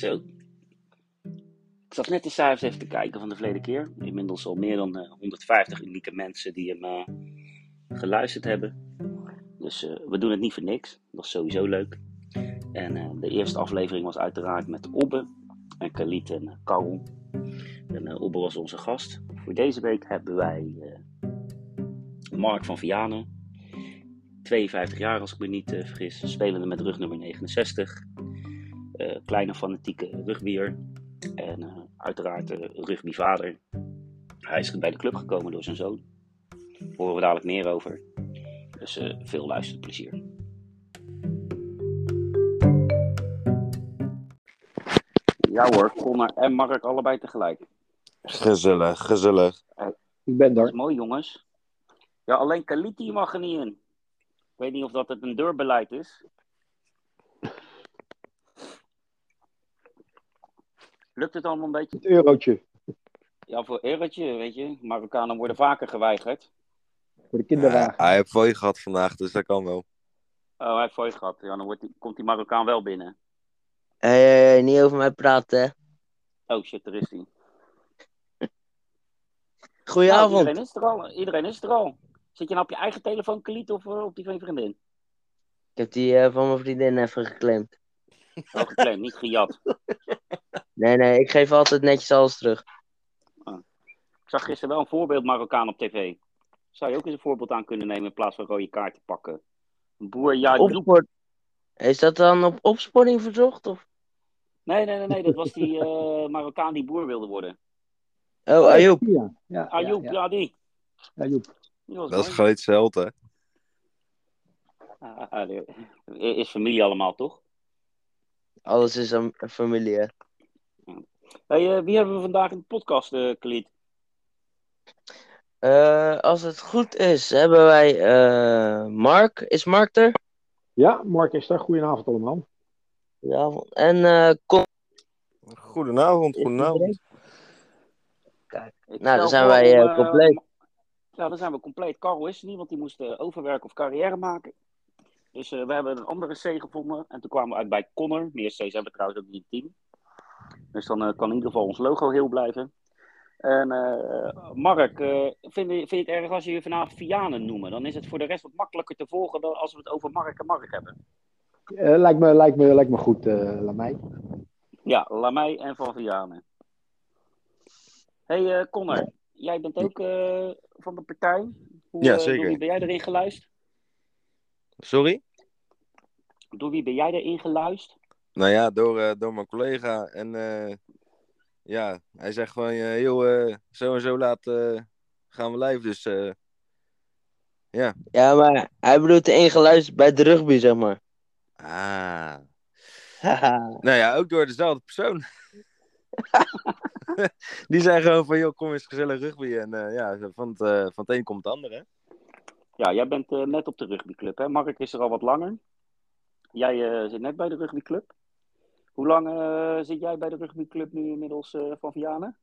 Zo. Ik zat net de cijfers even te kijken van de verleden keer. Inmiddels al meer dan eh, 150 unieke mensen die hem eh, geluisterd hebben. Dus eh, we doen het niet voor niks. Dat is sowieso leuk. En eh, de eerste aflevering was uiteraard met Obbe en Khalid en Karel. En eh, Obbe was onze gast. Voor deze week hebben wij eh, Mark van Vianen. 52 jaar als ik me niet eh, vergis. Spelende met rugnummer 69. Eh, kleine fanatieke rugbyer. En eh, uiteraard uh, rugbyvader. Hij is bij de club gekomen door zijn zoon. Daar horen we dadelijk meer over. Dus eh, veel luisterplezier. Ja hoor, Connor en Mark allebei tegelijk. Gezellig, gezellig. Ik ben Dat er. is mooi jongens. Ja, alleen Kaliti mag er niet in. Ik weet niet of dat het een deurbeleid is. Lukt het allemaal een beetje? Het eurotje Ja, voor eurotje, weet je. Marokkanen worden vaker geweigerd. voor de kinderwagen. hij heeft fooi gehad vandaag, dus dat kan wel. Oh, hij heeft fooi gehad. Ja, dan wordt die, komt die Marokkaan wel binnen. Hé, hey, hey, niet over mij praten. hè. Oh shit, daar is hij. Nou, Goedenavond. iedereen is er al. Iedereen is er al. Zit je nou op je eigen telefoon, Kaliet, of eh, op die van je vriendin? Ik heb die eh, van mijn vriendin even geclaimd. Oh, geclaimd, niet gejat. Nee, nee, ik geef altijd netjes alles terug. Ik zag gisteren wel een voorbeeld Marokkaan op tv. Zou je ook eens een voorbeeld aan kunnen nemen in plaats van rode kaart te pakken? Een boer, ja. Is dat dan op opsporing verzocht? Of? Nee, nee, nee, nee, dat was die eh, Marokkaan die boer wilde worden. Oh, Ayoub. Ja, ja, Ayoub, ja, ja, ja. die. Dat is mooi. iets held, hè? Ah, ah, is familie allemaal, toch? Alles is een een familie. hè. Hey, eh, wie hebben we vandaag in de podcast, Khalid? Eh, als het goed is, hebben wij eh, Mark. Is Mark er? ja, Mark is er. Goedenavond allemaal. Goedenavond. En eh Con. Goedenavond, goedenavond. Ik Nou, dan zijn wij, om, eh, compleet. Ja, dan zijn we compleet. Karel is er niet, want die moest overwerken of carrière maken. Dus eh, we hebben een andere C gevonden. En toen kwamen we uit bij Connor. Meer C's hebben we trouwens ook niet in het team. Dus dan eh, kan in ieder geval ons logo heel blijven. En eh, Mark, eh, vind, je, vind je het erg als je je vanavond Vianen noemen? Dan is het voor de rest wat makkelijker te volgen dan als we het over Mark en Mark hebben. Eh, lijkt, me, lijkt, me, lijkt me goed, eh mij. Ja, Lamai en Van Vianen. hey, eh, Connor, jij bent ook eh, van de partij. Hoe, Ja, zeker. Door wie ben jij erin geluisterd? Sorry? Door wie ben jij erin geluisterd? Nou ja, door, eh, door mijn collega. En eh, ja, hij zegt van, eh, joh, eh, zo en zo laat eh, gaan we live. Dus eh, ja. Ja, maar hij bedoelt ingeluisterd bij de rugby, zeg maar. Ah. Nou ja, ook door dezelfde persoon. Die zei gewoon van, joh, kom eens gezellig rugby. En eh, ja, van het, eh, van het een komt het ander, hè? Ja, jij bent net op de rugbyclub, hè? Mark is er al wat langer. Jij eh, zit net bij de rugbyclub. Hoe lang eh, zit jij bij de rugbyclub nu inmiddels eh, van Vianen?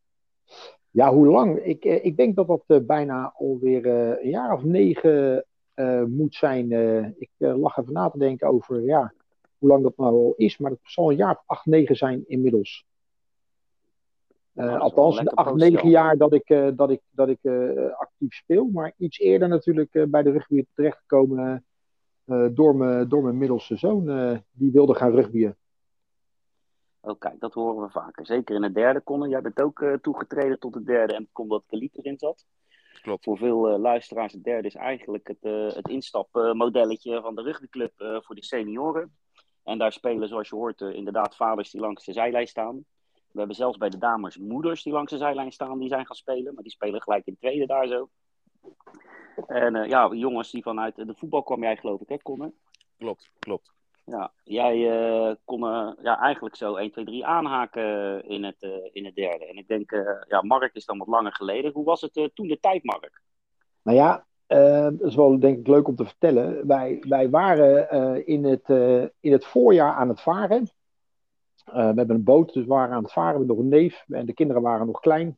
Ja, hoe lang? Ik, ik denk dat dat bijna alweer een jaar of negen moet zijn. Ik eh, lag even na te denken over ja, hoe lang dat nou al is. Maar het zal een jaar of acht, negen zijn inmiddels. Nou, althans, de acht, negen jaar dat ik, dat ik, dat ik actief speel. Maar iets eerder natuurlijk bij de rugby terechtgekomen door, mijn, door mijn middelste zoon. eh, die wilde gaan rugbyen. Oh, kijk, dat horen we vaker. Zeker in het derde, Connor. Jij bent ook eh, toegetreden tot het derde en het komt dat Kaliet erin zat. Klopt. Voor veel eh, luisteraars, het derde is eigenlijk het, eh, het instapmodelletje van de rugbyclub eh, voor de senioren. En daar spelen, zoals je hoort, eh, inderdaad vaders die langs de zijlijn staan. We hebben zelfs bij de dames moeders die langs de zijlijn staan, die zijn gaan spelen. Maar die spelen gelijk in tweede daar zo. En eh, ja, jongens die vanuit de voetbal kwam jij geloof ik, hè Connor? Klopt, klopt. Ja, jij eh, kon eh, ja, eigenlijk zo 1, 2, 3 aanhaken in het, eh, in het derde. En ik denk, eh, ja, Mark is dan wat langer geleden. Hoe was het toen de tijd, Mark? Nou ja, eh, dat is wel denk ik leuk om te vertellen. Wij, wij waren eh, in, het, eh, in het voorjaar aan het varen. Eh, we hebben een boot, dus we waren aan het varen met nog een neef. En de kinderen waren nog klein.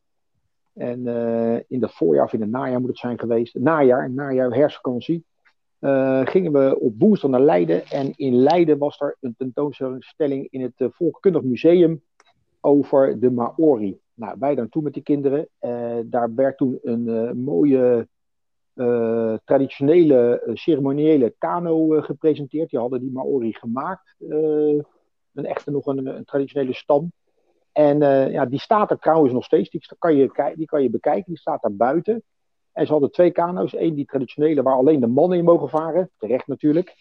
En eh, in dat voorjaar of in het najaar moet het zijn geweest. Najaar, najaar herfstvakantie. eh, gingen we op woensdag naar Leiden. En in Leiden was er een tentoonstelling in het eh, Volkenkundig Museum over de Maori. Nou, wij daar naartoe met die kinderen. Daar werd toen een mooie traditionele ceremoniële kano gepresenteerd. Die hadden die Maori gemaakt. een echte nog een, een traditionele stam. En eh, ja, die staat er trouwens nog steeds. Die kan, je, die kan je bekijken. Die staat daar buiten. En ze hadden twee kano's. Eén die traditionele waar alleen de mannen in mogen varen. Terecht natuurlijk.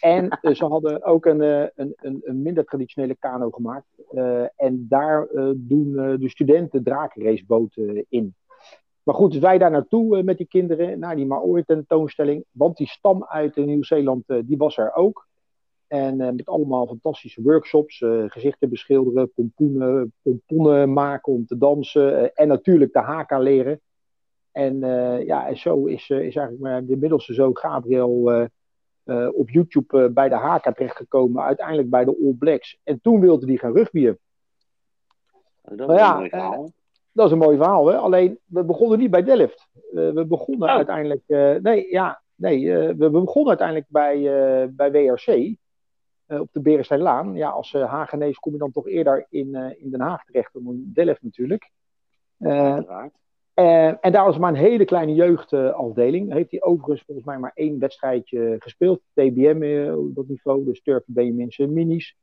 En eh, ze hadden ook een, eh, een, een, een minder traditionele kano gemaakt. En daar doen de studenten drakenraceboten in. Maar goed, wij daar naartoe met die kinderen, naar die Maori tentoonstelling. Want die stam uit Nieuw-Zeeland, die was er ook. En eh, met allemaal fantastische workshops, eh, gezichten beschilderen, pompoenen, pomponnen maken om te dansen. eh, en natuurlijk de haka leren. En ja, en zo is, is eigenlijk maar de middelste zoon Gabriel op YouTube bij de haka terechtgekomen. Uiteindelijk bij de All Blacks. En toen wilde hij gaan rugbyen. Oh, dat Nou is ja, een mooi verhaal. Dat is een mooi verhaal, hè? Alleen, we begonnen niet bij Delft. We begonnen Oh. uiteindelijk... nee, ja, nee we, we begonnen uiteindelijk bij, bij WRC. Eh, op de Berensteinlaan. Ja, als uh, Hagenees kom je dan toch eerder in, eh, in Den Haag terecht dan in Delft natuurlijk. Eh, en, en daar was maar een hele kleine jeugdafdeling. Heeft hij overigens volgens mij maar één wedstrijdje gespeeld. TBM eh, op dat niveau, dus Turken, Benjamins en Minis.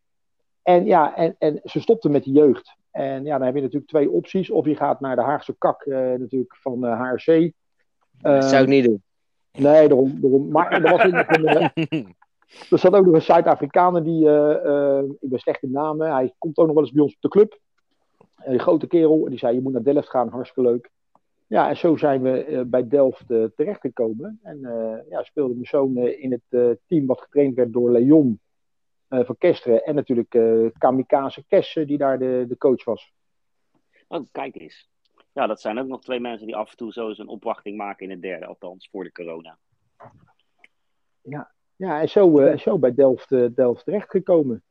En ja, en, en ze stopten met de jeugd. En ja, dan heb je natuurlijk twee opties. Of je gaat naar de Haagse kak eh, natuurlijk van de HRC. Dat zou ik niet doen. Nee, daarom. daarom. Maar er was een... er zat ook nog een Zuid-Afrikaner die... eh, eh, ik ben slecht in namen. Hij komt ook nog wel eens bij ons op de club. Een grote kerel. En die zei, je moet naar Delft gaan. Hartstikke leuk. Ja, en zo zijn we eh, bij Delft terechtgekomen. En ja, speelde mijn zoon in het team wat getraind werd door Leon van Kesteren. En natuurlijk Kamikaze Kess, eh, die daar de, de coach was. Oh, kijk eens. Ja, dat zijn ook nog twee mensen die af en toe zo eens een opwachting maken in het derde, althans voor de corona. Ja, en zo, eh, zo bij Delft, eh, Delft terechtgekomen.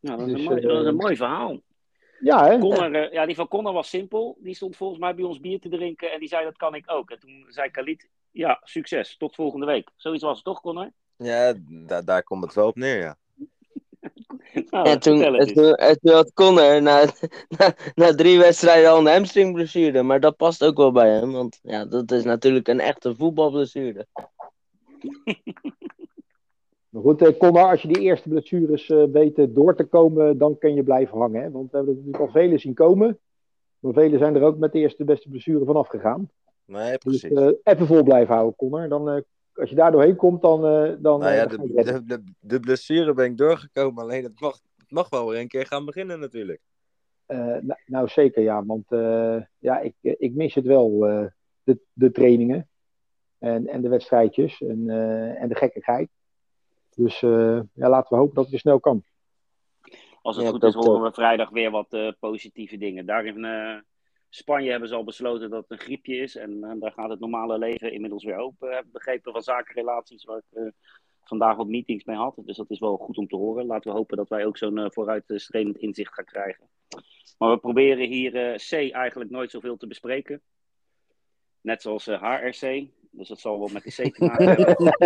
Nou, dat is, Dus, een, mooi, eh, dat is een mooi verhaal. Ja, hè? Connor, eh, ja, die van Connor was simpel. Die stond volgens mij bij ons bier te drinken en die zei dat kan ik ook. En toen zei Khalid, ja, succes, tot volgende week. Zoiets was het toch, Connor? Ja, da- daar komt het wel op neer, ja. Nou, en, toen, het toen, en toen had Connor na, na, na drie wedstrijden al een hamstringblessure. Maar dat past ook wel bij hem. Want ja, dat is natuurlijk een echte voetbalblessure. Maar goed, eh, Connor, als je die eerste blessures eh, weet eh, door te komen, dan kun je blijven hangen. Hè? Want we hebben natuurlijk al vele zien komen. Maar velen zijn er ook met de eerste beste blessure vanaf gegaan. Nee, Dus precies. eh, even vol blijven houden, Connor. Dan, eh, als je daar doorheen komt, dan, eh, dan, nou eh, ja, dan de, het redden. de, de, de blessure ben ik doorgekomen. Alleen het mag, het mag wel weer een keer gaan beginnen natuurlijk. Eh, nou, nou, zeker ja, want eh, ja, ik, ik mis het wel, eh, de, de trainingen en, en de wedstrijdjes en, eh, en de gekkigheid. Dus eh, ja, laten we hopen dat het weer snel kan. Als het Ja, goed is, horen we vrijdag weer wat eh, positieve dingen. Daar in eh, Spanje hebben ze al besloten dat het een griepje is. En eh, daar gaat het normale leven inmiddels weer open. Heb begrepen van zakenrelaties waar ik eh, vandaag wat meetings mee had. Dus dat is wel goed om te horen. Laten we hopen dat wij ook zo'n eh, vooruitstrevend inzicht gaan krijgen. Maar we proberen hier eh, C eigenlijk nooit zoveel te bespreken. Net zoals eh, HRC. Dus dat zal wel met de C te maken hebben.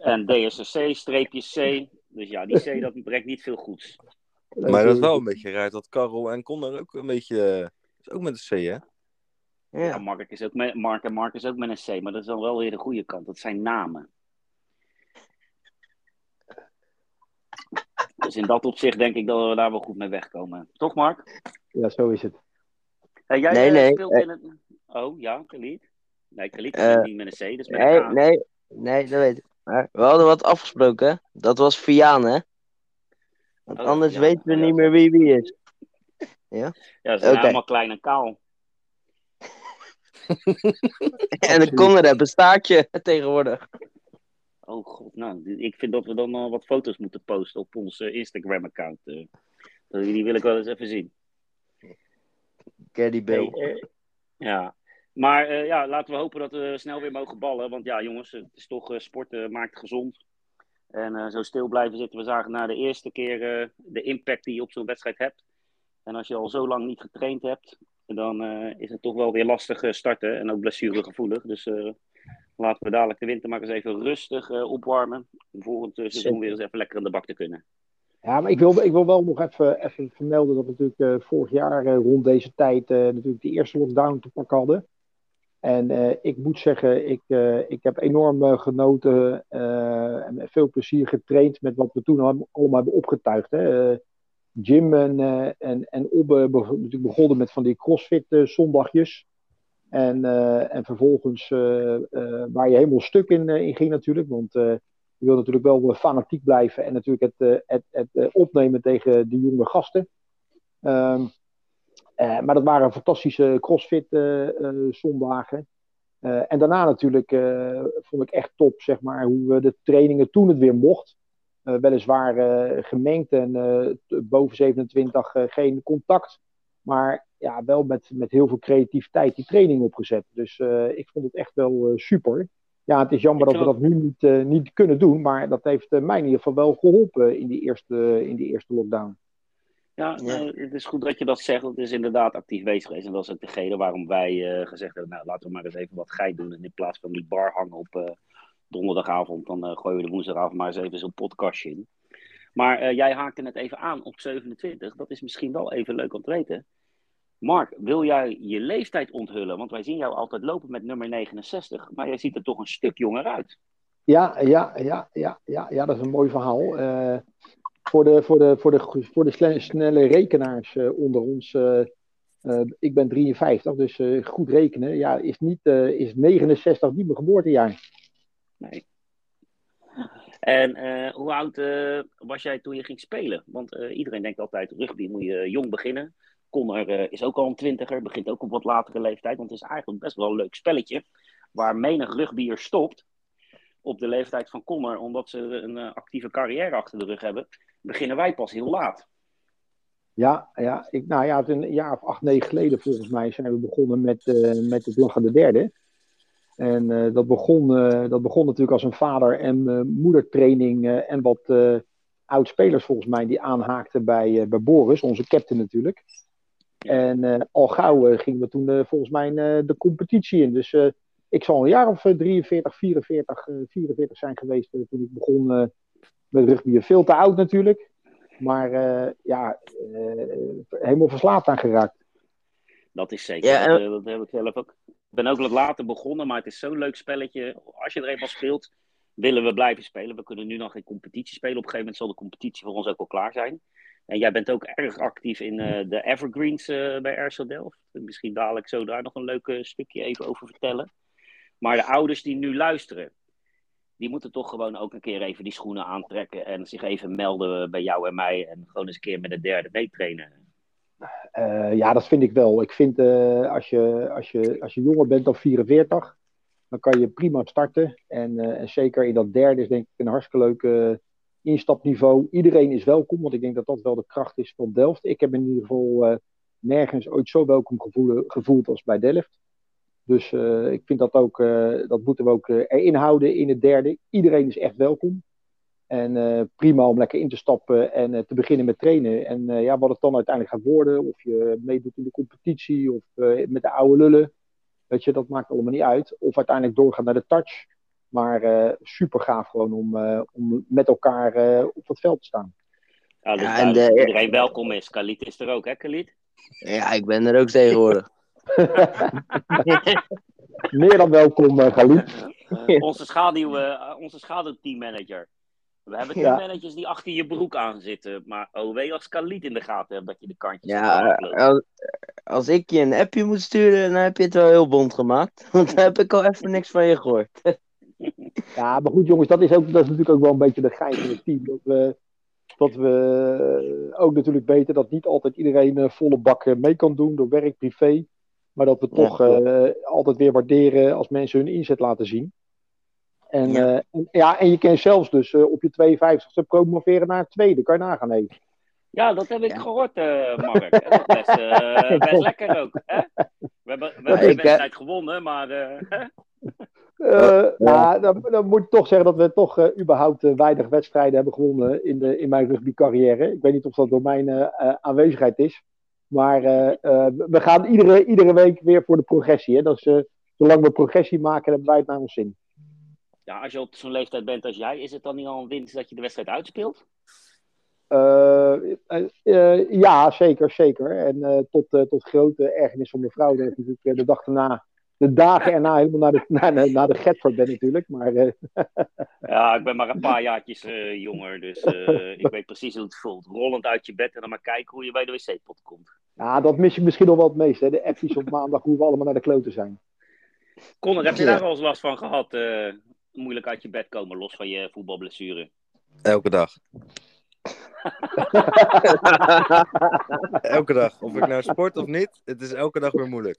en DSC, streepje C. Dus ja, die C dat brengt niet veel goeds. Maar dat is wel een beetje raar dat Karel en Connor ook een beetje... is ook met een C, hè? Ja, Ja. Mark, is ook met, Mark en Mark is ook met een C, maar dat is dan wel weer de goede kant. Dat zijn namen. Dus in dat opzicht denk ik dat we daar wel goed mee wegkomen. Toch, Mark? Ja, zo is het. Hey, jij Nee, eh, nee, speelt in het... Oh, ja, Khalid? Nee, Khalid Eh, is niet met een C, dus met een Nee, A. nee, nee, dat weet ik. Maar we hadden wat afgesproken? Dat was Viaan, hè? Want Oh, anders weten we ja, niet meer wie wie is. Ja, ze zijn allemaal klein en kaal. En de Connor heeft een staartje tegenwoordig. Oh god, nou, ik vind dat we dan nog wat foto's moeten posten op ons eh, Instagram-account. eh. die wil ik wel eens even zien. Caddy Bill. Hey, eh, ja, maar eh, ja, laten we hopen dat we snel weer mogen ballen. Want ja, jongens, het is toch eh, sporten maakt gezond. En eh, zo stil blijven zitten. We zagen na de eerste keer eh, de impact die je op zo'n wedstrijd hebt. En als je al zo lang niet getraind hebt, dan eh, is het toch wel weer lastig eh, starten. En ook blessuregevoelig. Dus eh, laten we dadelijk de winter maar eens even rustig eh, opwarmen. Om volgend eh, seizoen weer eens even lekker aan de bak te kunnen. Ja, maar ik wil, ik wil wel nog even, even vermelden dat we natuurlijk eh, vorig jaar eh, rond deze tijd eh, natuurlijk de eerste lockdown te pakken hadden. En ik moet zeggen, ik, ik heb enorm genoten en veel plezier getraind met wat we toen allemaal hebben opgetuigd. Hè. Jim en, en, en Obbe natuurlijk begonnen met van die crossfit zondagjes. En, en vervolgens waar je helemaal stuk in, in ging natuurlijk, want je wil natuurlijk wel fanatiek blijven en natuurlijk het, eh, het, het, eh, opnemen tegen de jonge gasten. Um, maar dat waren fantastische crossfit zondagen. en daarna natuurlijk vond ik echt top, zeg maar, hoe we de trainingen toen het weer mocht. weliswaar gemengd en boven 27 geen contact. Maar ja, wel met, met heel veel creativiteit die training opgezet. Dus ik vond het echt wel super. Ja, het is jammer dat we dat nu niet, uh, niet kunnen doen, maar dat heeft mij in ieder geval wel geholpen in die eerste, in die eerste lockdown. Ja, het is goed dat je dat zegt. Het is inderdaad actief bezig geweest. En dat is ook de reden waarom wij gezegd hebben, nou laten we maar eens even wat geit doen. En in plaats van die bar hangen op donderdagavond, dan gooien we de woensdagavond maar eens even zo'n podcastje in. Maar jij haakte het even aan op 27. Dat is misschien wel even leuk om te weten. Mark, wil jij je leeftijd onthullen? Want wij zien jou altijd lopen met nummer 69, maar jij ziet er toch een stuk jonger uit. Ja, ja, ja, ja, ja, ja dat is een mooi verhaal. Voor, de, voor, de, voor, de, voor de snelle rekenaars uh, onder ons, uh, ik ben 53, dus goed rekenen. Ja, is, niet, is 69 niet mijn geboortejaar. Nee. En hoe oud was jij toen je ging spelen? Want iedereen denkt altijd, rugby moet je jong beginnen. Connor is ook al een twintiger, begint ook op wat latere leeftijd. Want het is eigenlijk best wel een leuk spelletje. Waar menig rugbier stopt op de leeftijd van Connor, omdat ze een uh, actieve carrière achter de rug hebben, beginnen wij pas heel laat. Ja, ja, ik, nou ja, een jaar of acht, negen geleden volgens mij zijn we begonnen met, uh, met het Lachende Derde. En uh, dat, begon, dat begon natuurlijk als een vader- en moedertraining en wat oud-spelers volgens mij die aanhaakten bij, bij Boris, onze captain natuurlijk. En al gauw gingen we toen volgens mij de competitie in. Dus ik zal een jaar of 43, 44, 44 zijn geweest toen ik begon met rugby. Veel te oud natuurlijk. Maar ja, helemaal verslaafd aan geraakt. Dat is zeker. Ja, dat, dat, heb ik zelf ook. Ik ben ook wat later begonnen, maar het is zo'n leuk spelletje. Als je er eenmaal speelt, willen we blijven spelen. We kunnen nu nog geen competitie spelen. Op een gegeven moment zal de competitie voor ons ook wel klaar zijn. En jij bent ook erg actief in uh, de Evergreens uh, bij Erso Delft. Misschien dadelijk zo daar nog een leuk stukje even over vertellen. Maar de ouders die nu luisteren, die moeten toch gewoon ook een keer even die schoenen aantrekken en zich even melden bij jou en mij en gewoon eens een keer met de derde meetrainen. Uh, ja, dat vind ik wel. Ik vind als, je, als, je, als je jonger bent dan 44, dan kan je prima starten. En, en zeker in dat derde is denk ik een hartstikke leuke instapniveau. Iedereen is welkom, want ik denk dat dat wel de kracht is van Delft. Ik heb in ieder geval nergens ooit zo welkom gevoeld als bij Delft. Dus uh, ik vind dat ook, uh, dat moeten we ook erin houden in het derde. Iedereen is echt welkom. En prima om lekker in te stappen en te beginnen met trainen. En ja, wat het dan uiteindelijk gaat worden, of je meedoet in de competitie of met de oude lullen. Weet je, dat maakt allemaal niet uit. Of uiteindelijk doorgaan naar de touch. Maar uh, super gaaf gewoon om, uh, om met elkaar uh, op het veld te staan. Ja, dus ja, en de, iedereen welkom is. Khalid is er ook, hè Khalid? Ja, ik ben er ook tegenwoordig. Meer dan welkom, Khalid. onze, schaduw, onze schaduwteammanager. We hebben teammanagers die achter je broek aan zitten. Maar oh wee als Khalid in de gaten hebt dat je de kantjes Ja, als, als ik je een appje moet sturen, dan heb je het wel heel bond gemaakt. Want dan heb ik al even niks van je gehoord. Ja, maar goed jongens, dat is, ook, dat is natuurlijk ook wel een beetje de gein van het team. Dat we, dat we ook natuurlijk weten dat niet altijd iedereen volle bak mee kan doen door werk, privé. Maar dat we toch uh, altijd weer waarderen als mensen hun inzet laten zien. En ja, uh, en, ja, en je kan zelfs dus op je 52e promoveren naar het tweede. Kan je nagaan, nee. Ja, dat heb ik ja. gehoord, Mark. Dat is best, best lekker ook. Hè? We hebben, we hebben de wedstrijd gewonnen, maar... Uh, ja. dan, dan, moet ik toch zeggen dat we toch uh, überhaupt uh, weinig wedstrijden hebben gewonnen in, de, in mijn rugbycarrière. Ik weet niet of dat door mijn aanwezigheid is. Maar we gaan iedere, iedere week weer voor de progressie. Hè? Dat is, zolang we progressie maken, hebben wij het naar ons zin. Ja, als je op zo'n leeftijd bent als jij, is het dan niet al een winst dat je de wedstrijd uitspeelt? Eh, eh, eh, ja, zeker, zeker. En eh, tot, eh, tot grote ergernis van mijn vrouw, dat ik natuurlijk eh, de dag erna, de dagen erna helemaal naar de, naar, naar- naar de Getford ben natuurlijk. Maar eh, Ja, ik ben maar een paar jaartjes eh, jonger, dus eh, ik weet precies hoe het voelt. Rollend uit je bed en dan maar kijken hoe je bij de wc-pot komt. ja, dat mis je misschien nog wel het meest. Hè? De appjes op maandag, hoe we allemaal naar de kloten zijn. Connor, heb je daar wel eens last van gehad? eh, moeilijk uit je bed komen, los van je voetbalblessure? Elke dag. Elke dag. Of ik nou sport of niet, het is elke dag weer moeilijk.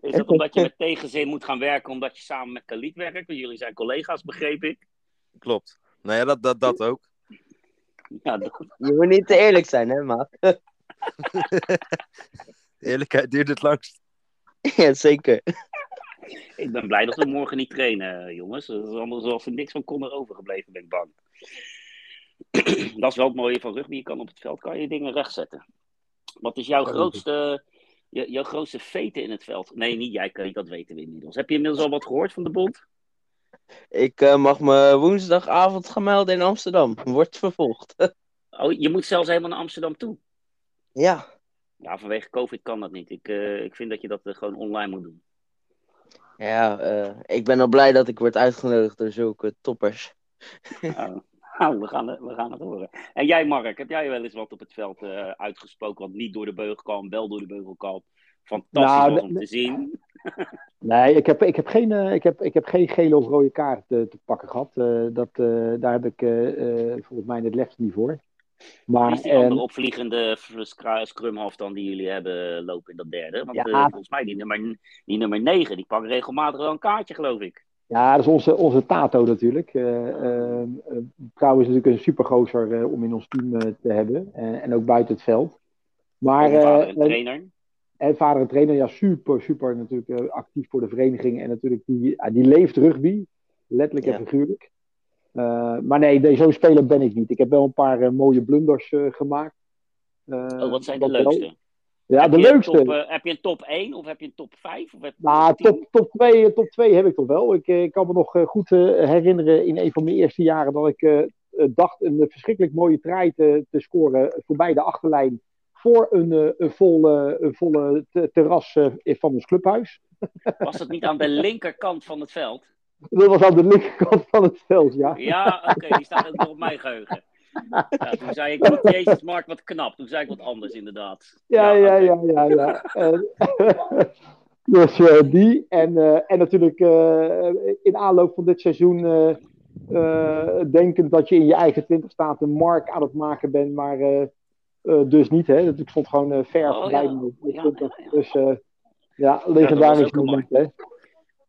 Is dat omdat je met tegenzin moet gaan werken, omdat je samen met Khalid werkt? Want jullie zijn collega's, begreep ik. Klopt. Nou ja, dat, dat, dat ook. Ja, dat- Je moet niet te eerlijk zijn, hè, maat? Eerlijkheid duurt het langst. ja, zeker. ik ben blij dat we morgen niet trainen, eh, jongens. Dat is anders was er niks van Connor overgebleven, ben ik bang. dat is wel het mooie van rugby. Je kan op het veld kan je dingen rechtzetten. Wat is jouw grootste, je, jouw grootste veten in het veld? Nee, niet jij, Khalid, dat weten we inmiddels. Heb je inmiddels al wat gehoord van de bond? Ik eh, mag me woensdagavond gaan melden in Amsterdam. Wordt vervolgd. Oh, je moet zelfs helemaal naar Amsterdam toe. ja. Ja, vanwege COVID kan dat niet. Ik, eh, ik vind dat je dat eh, gewoon online moet doen. Ja, ik ben al blij dat ik word uitgenodigd door zulke toppers. Nou, nou, we, gaan, we gaan het horen. En jij, Mark, heb jij wel eens wat op het veld eh, uitgesproken wat niet door de beugel kwam, wel door de beugel kwam? Fantastisch Nou, om te zien. Nee, ik heb, ik heb, geen, eh, ik heb, ik heb geen gele of rode kaart eh, te pakken gehad. Eh, dat, daar heb ik volgens mij het lefst niet voor. Wie Maar is die andere opvliegende scr- scrumhalf dan die jullie hebben lopen in dat derde? Want Ja. volgens mij die nummer, die nummer 9, die pakt regelmatig wel een kaartje, geloof ik. Ja, dat is onze, onze Tato natuurlijk. Eh, eh, eh, trouwens natuurlijk een supergozer eh, om in ons team te hebben. En ook buiten het veld. Maar, vader en trainer. En vader en trainer, ja, super, super natuurlijk actief voor de vereniging. En natuurlijk, die, die leeft rugby. Letterlijk en Ja. figuurlijk. Maar nee, nee, zo'n speler ben ik niet. Ik heb wel een paar mooie blunders gemaakt. Oh, wat zijn de leukste? Ja, heb de je een leukste. Top, eh, heb je een top 1 of heb je een top 5? Of heb je Nou, top, top, 2, top 2 heb ik toch wel. Ik, eh, ik kan me nog eh, goed eh, herinneren in een van mijn eerste jaren dat ik eh, eh, dacht een verschrikkelijk mooie trein te, te scoren voorbij de achterlijn voor een, eh, een, vol, eh, een volle te- terras eh, van ons clubhuis. Was het niet aan de linkerkant van het veld? Dat was aan de linkerkant van het veld, ja. Ja, oké, die staat ook nog op mijn geheugen. Ja, toen zei ik, wat, jezus Mark, wat knap. Toen zei ik wat anders, inderdaad. Ja, ja, ja, ja. ja. En- dus eh, die. En, eh, en natuurlijk eh, in aanloop van dit seizoen denkend dat je in je eigen 20 staat een mark aan het maken bent, maar dus niet. Hè? Dat- Ik stond gewoon ver Oh, voorbij. ja. met- met Ja, 20. ja, ja. Dus ja, legendarisch moment. Hè?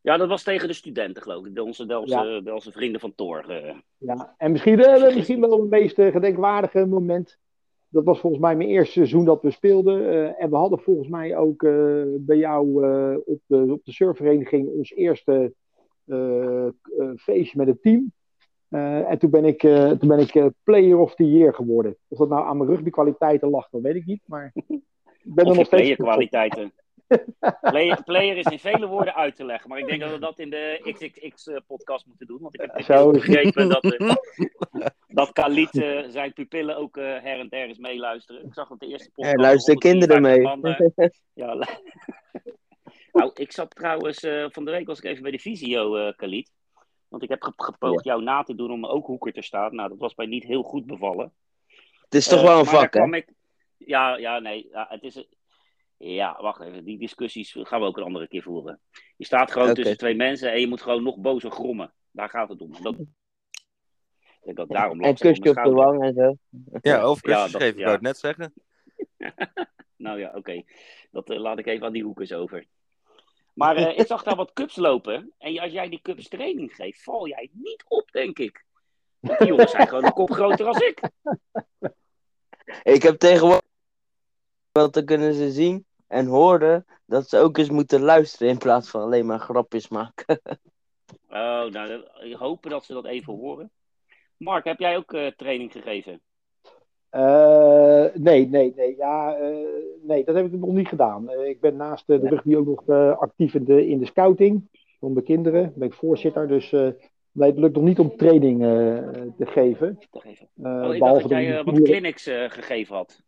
Ja, dat was tegen de studenten, geloof ik. De onze Delse, Delse vrienden van Torg. eh. Ja. En misschien, eh, misschien wel het meest eh, gedenkwaardige moment. Dat was volgens mij mijn eerste seizoen dat we speelden. En we hadden volgens mij ook bij jou op, de, op de surfvereniging ons eerste feestje met het team. En toen ben ik, toen ben ik player of the year geworden. Of dat nou aan mijn rugbykwaliteiten lag, dat weet ik niet. Maar ik ben Of er nog steeds playerkwaliteiten. Player, player is in vele woorden uit te leggen. Maar ik denk dat we dat in de XXX-podcast moeten doen. Want ik heb Zo is begrepen dat, eh, dat Khalid eh, zijn pupillen ook eh, her en der eens meeluisteren. Ik zag dat de eerste podcast... Er luisteren kinderen mee. 153 man, eh, ja, nou, ik zat trouwens... eh, van de week was ik even bij de Visio, eh Khalid. Want ik heb ge- gepoogd jou na te doen om ook hoeker te staan. Nou, dat was mij niet heel goed bevallen. Het is toch Eh, wel een vak, hè? Ja, ja, nee. Ja, het is... Ja, wacht even. Die discussies gaan we ook een andere keer voeren. Je staat gewoon tussen twee mensen en je moet gewoon nog bozer grommen. Daar gaat het om. Dat... Ik denk dat daarom En kusje op de wang en zo. Ja, over Ja, dat- geven, ik ja. wou het net zeggen. Nou ja, oké. Dat eh, laat ik even aan die hoekers over. Maar eh, ik zag daar wat cups lopen. En als jij die cups training geeft, val jij niet op, denk ik. Want die jongens zijn gewoon een kop groter als ik. Ik heb tegenwoordig wel te kunnen ze zien en horen dat ze ook eens moeten luisteren in plaats van alleen maar grapjes maken. Oh, nou, ik hoop dat ze dat even horen. Mark, heb jij ook eh, training gegeven? Eh, nee, nee, nee. Ja, eh, nee, dat heb ik nog niet gedaan. Eh, ik ben naast de rugby ook nog eh, actief in de, in de scouting van de kinderen. Daar ben ik voorzitter. Dus eh, Nee, het lukt nog niet om training eh, te geven. Te geven. Eh, Oh, ik dacht behalve dat jij wat clinics eh, gegeven had.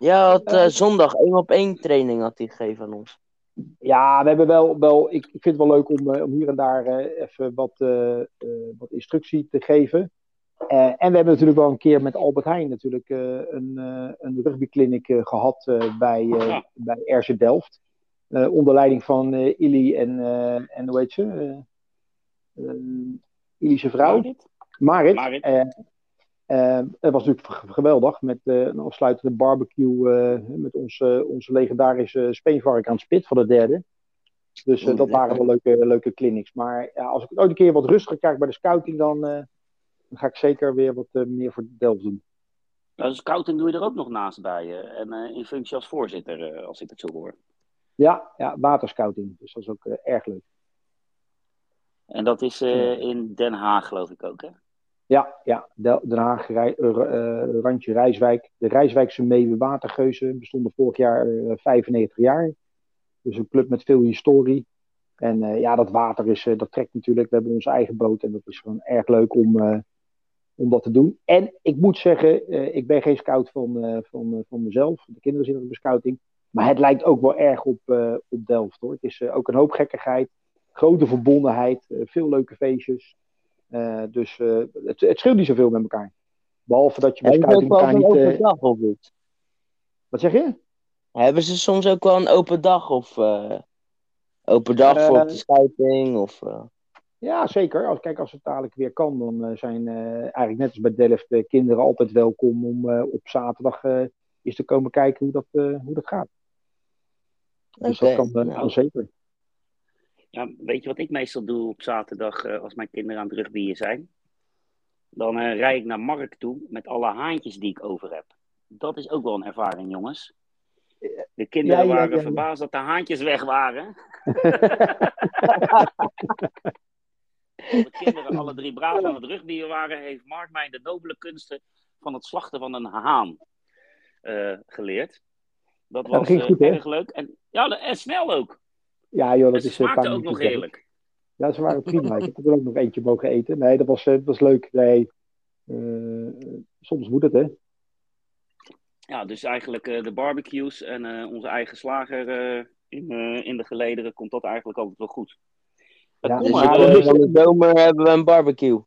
Ja, had eh, Eh. zondag één op één training had hij gegeven aan ons. Ja, we hebben wel, wel ik, ik vind het wel leuk om, eh, om hier en daar eh, even wat, eh, eh, wat instructie te geven. Eh, en we hebben natuurlijk wel een keer met Albert Heijn natuurlijk eh, een, eh een rugbyclinic eh, gehad eh, bij, eh Ja. bij RC Delft. Eh, onder leiding van eh Illy en, eh, en hoe heet ze? Illy's vrouw. Marit? Marit. Marit. Eh, eh, het was natuurlijk geweldig met eh, een afsluitende barbecue eh, met onze, onze legendarische speenvark aan het spit van de derde. Dus eh, dat waren wel leuke, leuke clinics. Maar ja, als ik ooit een keer wat rustiger krijg bij de scouting, dan, dan ga ik zeker weer wat meer voor Delft doen. Nou, scouting doe je er ook nog naast bij. en in functie als voorzitter, als ik het zo hoor. Ja, ja waterscouting. Dus dat is ook erg leuk. En dat is in Den Haag, geloof ik ook, hè? Ja, ja. Den Haag, eh, eh, randje Rijswijk. De Rijswijkse Meeuwen Watergeuzen bestonden vorig jaar eh, 95 jaar. Dus een club met veel historie. En eh, ja, dat water is, eh, dat trekt natuurlijk. We hebben onze eigen boot en dat is gewoon erg leuk om, eh, om dat te doen. En ik moet zeggen, eh, ik ben geen scout van, eh, van, eh, van mezelf. De kinderen zitten op de scouting. Maar het lijkt ook wel erg op, eh, op Delft hoor. Het is eh, ook een hoop gekkigheid, grote verbondenheid, eh, veel leuke feestjes. Eh, dus eh, het, het scheelt niet zoveel met elkaar. Behalve dat je bij Hebben ze ook scouting wel elkaar een niet. open eh, dag of wat zeg je? Hebben ze soms ook wel een open dag of open dag voor de scouting? Of, Ja, zeker. Als, kijk, als het dadelijk weer kan, dan zijn eigenlijk net als bij Delft de kinderen altijd welkom om op zaterdag eens te komen kijken hoe dat, hoe dat gaat. Dus dat kan, nou. zeker. Ja, weet je wat ik meestal doe op zaterdag eh, als mijn kinderen aan het rugbyen zijn? Dan eh rijd ik naar Markt toe met alle haantjes die ik over heb. Dat is ook wel een ervaring, jongens. De kinderen Ja, ja, waren ja, verbaasd dat de haantjes weg waren. De kinderen alle drie braaf aan het rugbyen waren, heeft Mark mij de nobele kunsten van het slachten van een haan eh, geleerd. Dat was goed, erg leuk. En, ja, en snel ook. Ja, joh, En dat ze is eh, smaakte ook nog heerlijk. Ja, ze waren prima. Ik heb er ook nog eentje mogen eten. Nee, dat was, eh, dat was leuk. Nee, eh, soms moet het, hè? Ja, dus eigenlijk eh, de barbecues en eh, onze eigen slager eh, in, eh, in de gelederen komt dat eigenlijk altijd wel goed. Ja, dus in de, van de zomer hebben we een barbecue.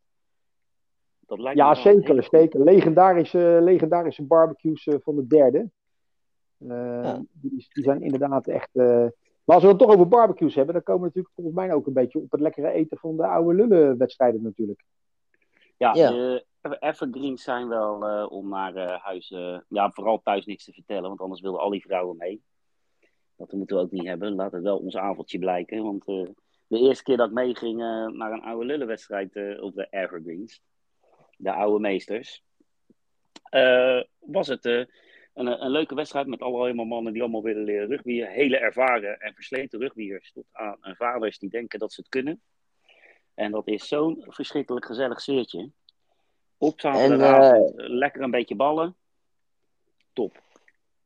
dat lijkt me Ja, zeker. Legendarische, legendarische barbecues van de derde. Eh, Ja. die, die zijn inderdaad echt. Eh, Maar als we het toch over barbecues hebben, dan komen we natuurlijk volgens mij ook een beetje op het lekkere eten van de oude lullenwedstrijden natuurlijk. Ja, Ja. de evergreens zijn wel eh, om naar eh, huis, eh, ja, vooral thuis niks te vertellen, want anders willen al die vrouwen mee. Dat moeten we ook niet hebben. Laat het wel ons avondje blijken, want eh, de eerste keer dat ik meeging eh, naar een oude lullenwedstrijd eh, op de evergreens, de oude meesters, eh, was het eh, een, een leuke wedstrijd met allemaal mannen die allemaal willen leren rugbyen. Hele ervaren en versleten rugbyers tot aan eh, vaders die denken dat ze het kunnen. En dat is zo'n verschrikkelijk gezellig sfeertje. Op zaterdagavond, eh, lekker een beetje ballen. Top.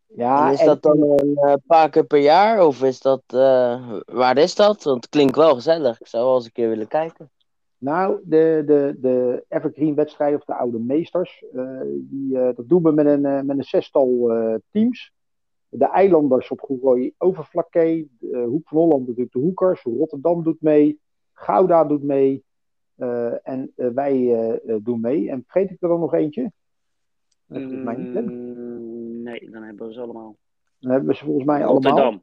Ja, en is en- dat dan een eh, paar keer per jaar? Of is dat, eh, waar is dat? Want het klinkt wel gezellig. Ik zou wel eens een keer willen kijken. Nou, de, de, de Evergreen wedstrijden of de oude meesters, eh, die, eh, dat doen we met een, eh, met een zestal teams. De eilanders op Goeroi Overflakkee, de Hoek van Holland natuurlijk de Hoekers, Rotterdam doet mee, Gouda doet mee en wij doen mee. En vergeet ik er dan nog eentje? Mij niet? Mm, nee, dan hebben we ze allemaal. Dan hebben we ze volgens mij allemaal. Rotterdam.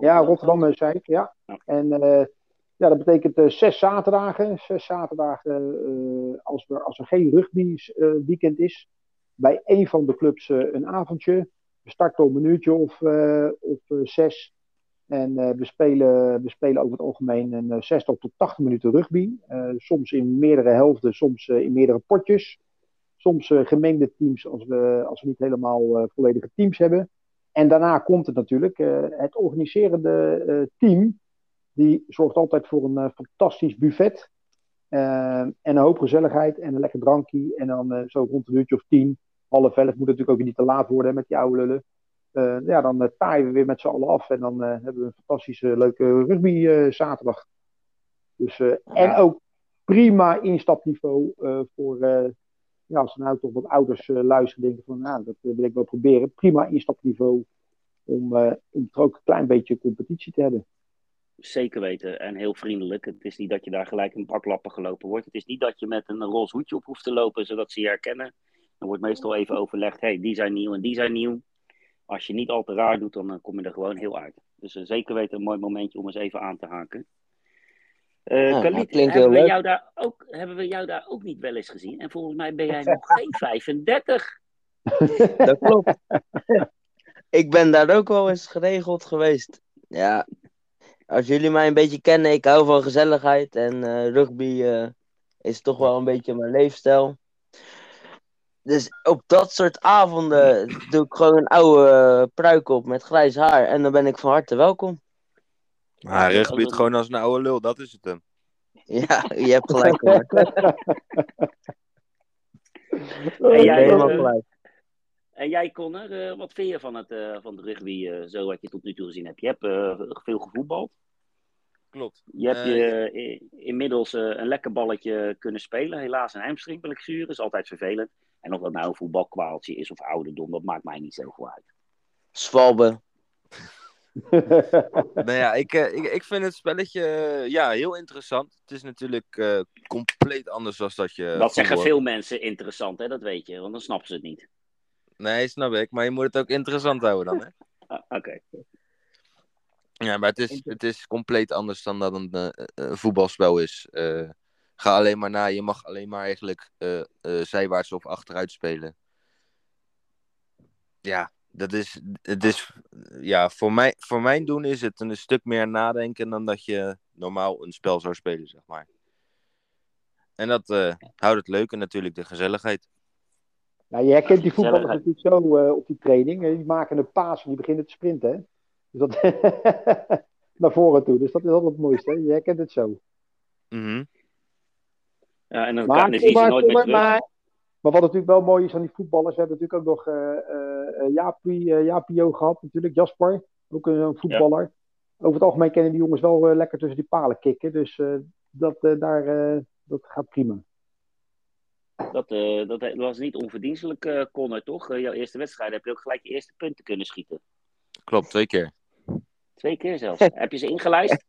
Ja, Rotterdam zei ik, ja. Ja. En ja, dat betekent eh, zes zaterdagen. Zes zaterdagen eh, als, er, als er geen rugby eh, is. Bij één van de clubs een avondje. We starten om een uurtje of, of zes. En we, spelen, we spelen over het algemeen een eh, zestal tot 80 minuten rugby. Soms in meerdere helften, soms in meerdere potjes. Soms gemengde teams als we, als we niet helemaal volledige teams hebben. En daarna komt het natuurlijk. het organiserende team. Die zorgt altijd voor een eh, fantastisch buffet. eh, en een hoop gezelligheid en een lekker drankje. En dan eh, zo rond een uurtje of tien, half elf, moet het natuurlijk ook niet te laat worden met die oude lullen. Ja, dan taaien we weer met z'n allen af. En dan hebben we een fantastische, leuke rugby zaterdag. Dus, En ook prima instapniveau voor, ja, als er nou toch wat ouders luisteren, denken van, nou, dat wil ik wel proberen. Prima instapniveau om, om er ook een klein beetje competitie te hebben. Zeker weten en heel vriendelijk. Het is niet dat je daar gelijk een baklappen gelopen wordt. Het is niet dat je met een roze hoedje op hoeft te lopen zodat ze je herkennen. Er wordt meestal even overlegd, hey, die zijn nieuw en die zijn nieuw. Als je niet al te raar doet, dan eh, kom je er gewoon heel uit. Dus eh, zeker weten een mooi momentje om eens even aan te haken. Eh Ja, Khalid, dat klinkt hebben, heel we leuk. jou daar ook, hebben we jou daar ook niet wel eens gezien? En volgens mij ben jij nog geen 35. Dat klopt. ik ben daar ook wel eens geregeld geweest. Ja, als jullie mij een beetje kennen, ik hou van gezelligheid. En eh, rugby eh, is toch wel een beetje mijn leefstijl. Dus op dat soort avonden doe ik gewoon een oude eh, pruik op met grijs haar. En dan ben ik van harte welkom. Maar Ja, dat- het gewoon als een oude lul, dat is het hem. Ja, je hebt gelijk. hoor. En jij, helemaal gelijk. En jij, Connor, eh, wat vind je van het, eh, van het rugby, eh, zo wat je tot nu toe gezien hebt? Je hebt eh, veel gevoetbald. Klopt. Je hebt je inmiddels eh, een lekker balletje kunnen spelen. Helaas een hamstringblessure, is altijd vervelend. En of dat nou een voetbalkwaaltje is of ouderdom, dat maakt mij niet zoveel uit. Zwalbe. Nou ja, ik, ik, ik vind het spelletje ja, heel interessant. Het is natuurlijk eh, compleet anders dan dat je. dat zeggen veel mensen interessant, hè? dat weet je, want dan snappen ze het niet. Nee, snap ik. Maar je moet het ook interessant houden dan, hè? Ah, Oké. Ja, maar het is, het is compleet anders dan dat een, eh, een voetbalspel is. Eh, ga alleen maar na. Je mag alleen maar eigenlijk eh, eh, zijwaarts of achteruit spelen. Ja, dat is, het is ja, voor, mij, voor mijn doen is het een stuk meer nadenken dan dat je normaal een spel zou spelen, zeg maar. En dat eh, houdt het leuk en natuurlijk de gezelligheid. Ja, je herkent die voetballers natuurlijk zo eh, op die training. hè. Die maken een paas en die beginnen te sprinten. Hè? Dus dat naar voren toe. Dus dat is altijd het mooiste. Hè? Je herkent het zo. Mhm. Ja, en dan, Maar, kan, je maar, nooit meer maar, terug. maar, maar wat natuurlijk wel mooi is aan die voetballers. We hebben natuurlijk ook nog eh eh, eh, Jaapie, eh, Jaapio gehad. Natuurlijk Jasper. Ook een, een voetballer. Over het algemeen kennen die jongens wel eh, lekker tussen die palen kicken. Dus eh, dat, eh, daar, eh, dat gaat prima. Dat, eh, dat was niet onverdienstelijk, eh Connor, toch? Eh, jouw eerste wedstrijd heb je ook gelijk je eerste punten kunnen schieten. Klopt, twee keer. Twee keer zelfs. heb je ze ingelijst?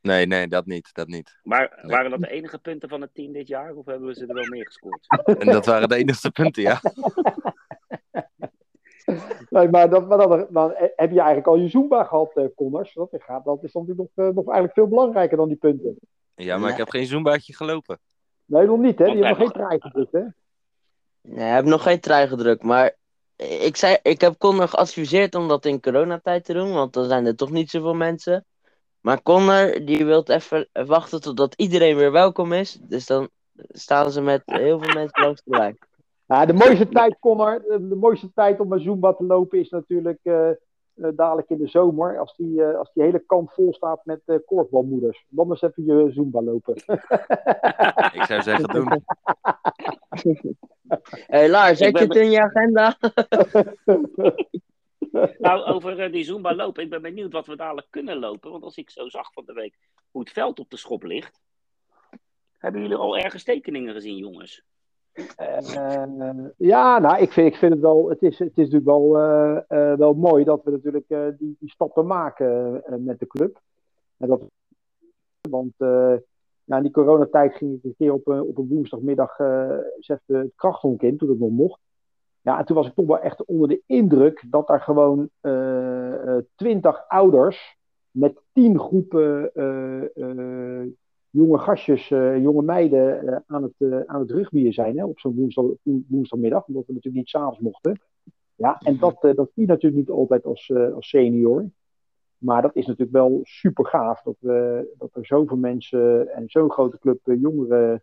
Nee, nee, dat niet. Dat niet. Maar Nee. waren dat de enige punten van het team dit jaar? Of hebben we ze er wel meer gescoord? En dat waren de enige punten, ja. Nee, maar dat, maar dan, dan heb je eigenlijk al je Zumba gehad, eh Connors. Dat, gaat, dat is dan natuurlijk nog, eh, nog eigenlijk veel belangrijker dan die punten. Ja, maar ik heb geen zoombaatje gelopen. Nee, nog niet, hè? Want Die hebben hij nog geen trein gedrukt, hè? Nee, ik heb nog geen trui gedrukt, maar ik, zei, ik heb Connor geadviseerd om dat in coronatijd te doen, want dan zijn er toch niet zoveel mensen. Maar Connor, die wil even wachten totdat iedereen weer welkom is. Dus dan staan ze met heel veel mensen langs de lijn. Ja, de mooiste tijd, Connor, de, mooiste tijd om een Zumba te lopen is natuurlijk eh, dadelijk in de zomer. Als die, eh, als die hele kant vol staat met eh korfbalmoeders. Dan eens even je Zumba lopen. Ik zou zeggen doen. Hé hey, Lars, zet je het in je agenda? nou, over eh, die Zumba lopen. Ik ben benieuwd wat we dadelijk kunnen lopen. Want als ik zo zag van de week hoe het veld op de schop ligt. Hebben jullie al ergens tekeningen gezien, jongens? Eh, ja, nou, ik vind, ik vind het wel. Het is, het is natuurlijk wel, eh, eh, wel mooi dat we natuurlijk die, die stappen maken met de club. En dat, want eh na die coronatijd ging ik een keer op op een woensdagmiddag het krachthonk in, toen het nog mocht. Ja, en toen was ik toch wel echt onder de indruk dat daar gewoon twintig ouders met tien groepen jonge gastjes, eh, jonge meiden eh, aan, het, eh, aan het rugbyen zijn hè, op zo'n woensdag, woensdagmiddag, omdat we natuurlijk niet s'avonds mochten. Ja, en dat, eh, dat zie je natuurlijk niet altijd als, eh, als senior. Maar dat is natuurlijk wel super gaaf dat, we, dat er zoveel mensen en zo'n grote club jongeren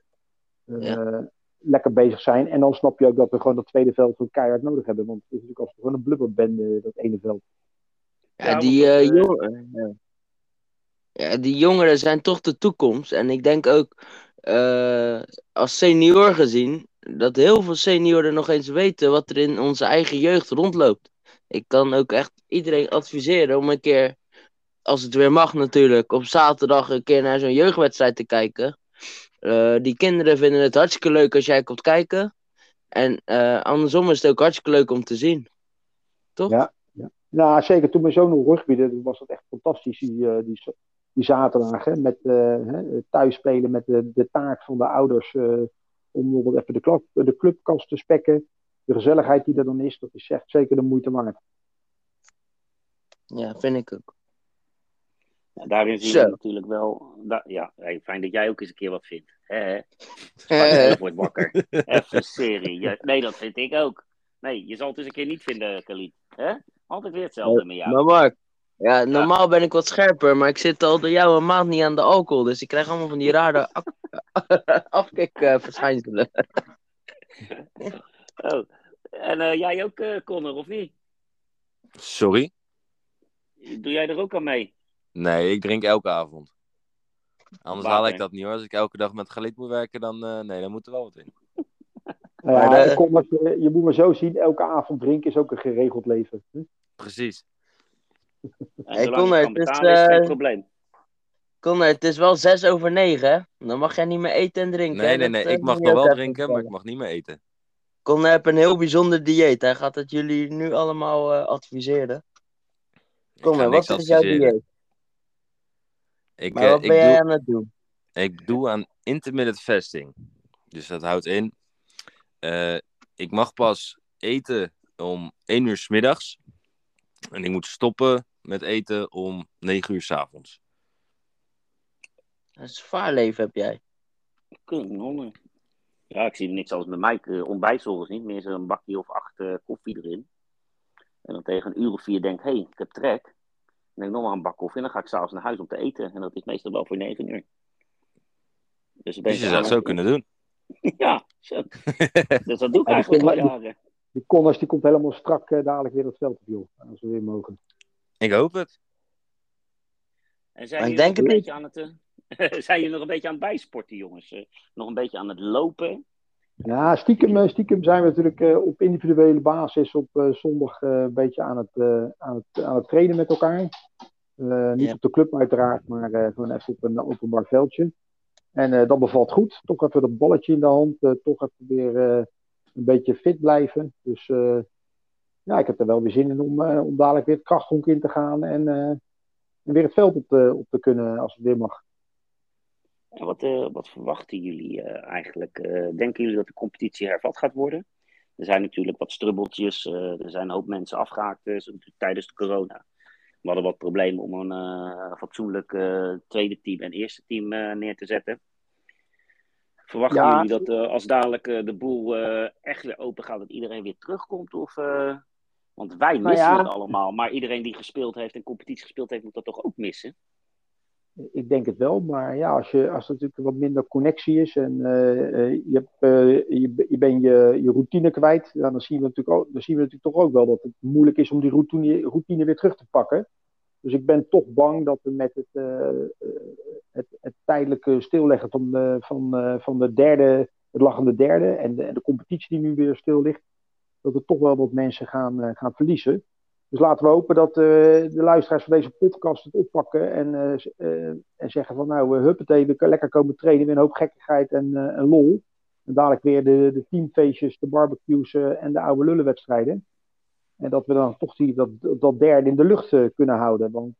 eh, Ja. lekker bezig zijn. En dan snap je ook dat we gewoon dat tweede veld gewoon keihard nodig hebben. Want het is natuurlijk als gewoon een blubberbende, dat ene veld. Ja, Ja, die, dat, eh, eh, jongeren, ja. Die jongeren zijn toch de toekomst. En ik denk ook, eh, als senior gezien, dat heel veel senioren nog eens weten wat er in onze eigen jeugd rondloopt. Ik kan ook echt iedereen adviseren om een keer, als het weer mag natuurlijk, op zaterdag een keer naar zo'n jeugdwedstrijd te kijken. Eh, die kinderen vinden het hartstikke leuk als jij komt kijken. En eh, andersom is het ook hartstikke leuk om te zien. Toch? Ja. Nou, zeker toen mijn zoon nog rugbieden, was dat echt fantastisch, die, die, die zaterdag. Hè, met uh, thuis spelen met de, de taak van de ouders uh, om bijvoorbeeld even de, klap, de clubkast te spekken. De gezelligheid die er dan is, dat is echt zeker de moeite waard. Ja, vind ik ook. Ja, daarin zien we natuurlijk wel. Da ja, fijn dat jij ook eens een keer wat vindt. Hè? Je wordt wakker. Even serie. Ja, nee, dat vind ik ook. Nee, je zal het eens een keer niet vinden, Khalid. Hè? Altijd weer hetzelfde met jou. Maar Mark, ja, normaal ben ik wat scherper, maar ik zit al door jou een maand niet aan de alcohol. Dus ik krijg allemaal van die rare afkikverschijnselen. oh. En uh, jij ook, uh, Connor, of niet? Sorry? Doe jij er ook aan mee? Nee, ik drink elke avond. Anders haal ik dat niet hoor. Als ik elke dag met Galit moet werken, dan, uh, nee, dan moet er wel wat in. Ja, maar je, je moet maar zo zien, elke avond drinken is ook een geregeld leven. Hm? Precies. Hey, Connor, het is, uh, geen probleem. Connor, het is wel zes over negen? Dan mag jij niet meer eten en drinken. Nee, nee, nee. Dat, ik mag nog wel drinken, maar ik mag niet meer eten. Connor heeft een heel bijzonder dieet. Hij gaat het jullie nu allemaal uh, adviseren. Connor, wat is jouw dieet? Ik, maar wat uh, ben ik jij doe, aan het doen? Ik doe aan intermittent fasting. Dus dat houdt in... Uh, ik mag pas eten om 1 uur s middags. En ik moet stoppen met eten om 9 uur s avonds. Een zwaar leven heb jij. Kunnen Ja, ik zie niks als met mij. Uh, ontbijtsolgens niet. Meer zo'n bakje of acht uh, koffie erin. En dan tegen een uur of vier denk ik, hé, hey, ik heb trek. Dan neem ik nog maar een bak koffie en dan ga ik s'avonds naar huis om te eten. En dat is meestal wel voor 9 uur. Dus, dus je zou het zo kunnen doen. ja, zo. dus dat doe ik eigenlijk al jaren. Die Connors die komt helemaal strak uh, dadelijk weer het veld op, joh. Als we weer mogen. Ik hoop het. En zijn jullie nog een beetje aan het... Uh, zijn jullie nog een beetje aan het bijsporten, jongens? Uh, nog een beetje aan het lopen? Ja, stiekem, stiekem zijn we natuurlijk uh, op individuele basis op uh, zondag uh, een beetje aan het, aan, het, aan het trainen met elkaar. niet ja. op de club uiteraard, maar gewoon even op een openbaar veldje. En dat bevalt goed. Toch even dat balletje in de hand. toch even weer een beetje fit blijven. Dus ja, ik heb er wel weer zin in om, om dadelijk weer het krachthonk in te gaan. En, en weer het veld op te, op te kunnen als het weer mag. En wat, uh, wat verwachten jullie uh, eigenlijk? Uh, denken jullie dat de competitie hervat gaat worden? Er zijn natuurlijk wat strubbeltjes. er zijn een hoop mensen afgehaakt tijdens de corona. We hadden wat problemen om een fatsoenlijk tweede team en eerste team neer te zetten. Verwachten ja. jullie dat als dadelijk de boel echt weer open gaat, dat iedereen weer terugkomt? Of, want wij missen nou ja. het allemaal. Maar iedereen die gespeeld heeft en competitie gespeeld heeft, moet dat toch ook missen? Ik denk het wel, maar ja, als, je, als er natuurlijk wat minder connectie is en uh, je, hebt, uh, je, je bent je, je routine kwijt, ja, dan, zien we natuurlijk ook, dan zien we natuurlijk toch ook wel dat het moeilijk is om die routine, routine weer terug te pakken. Dus ik ben toch bang dat we met het, uh, het, het, tijdelijke stilleggen van de, van, van de derde, het lachende derde en de, en de competitie die nu weer stil ligt, dat we toch wel wat mensen gaan, gaan verliezen. Dus laten we hopen dat uh, de luisteraars van deze podcast het oppakken en, uh, uh, en zeggen van nou, uh, huppatee, we lekker komen trainen met een hoop gekkigheid en, en lol. En dadelijk weer de, de teamfeestjes, de barbecues en de oude lullenwedstrijden. En dat we dan toch die, dat, dat derde in de lucht kunnen houden. Want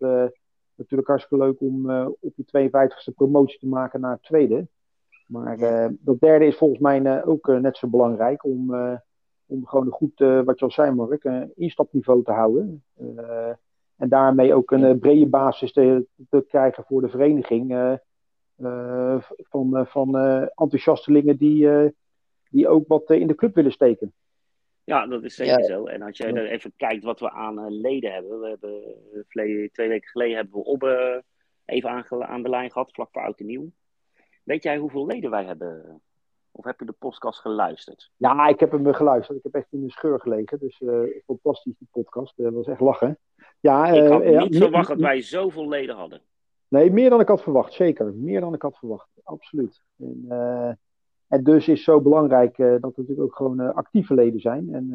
natuurlijk hartstikke leuk om op je 52e promotie te maken naar het tweede. Maar dat derde is volgens mij ook net zo belangrijk om om gewoon een goed, uh, wat je al zei Mark, een instapniveau te houden. Uh, en daarmee ook een uh, brede basis te, te, krijgen voor de vereniging. van van enthousiastelingen die, die ook wat in de club willen steken. Ja, dat is zeker ja. zo. En als jij even kijkt wat we aan leden hebben. We hebben twee weken geleden hebben we Obbe even aan, aan de lijn gehad, vlak voor Oud en Nieuw. Weet jij hoeveel leden wij hebben of heb je de podcast geluisterd? Ja, ik heb hem geluisterd. Ik heb echt in de scheur gelegen. Dus uh, fantastisch, die podcast. Dat was echt lachen. Ja, ik had uh, niet ja, verwacht dat wij zoveel leden hadden. Nee, meer dan ik had verwacht. Zeker. Meer dan ik had verwacht. Absoluut. En, uh, en dus is zo belangrijk dat er natuurlijk ook gewoon actieve leden zijn. En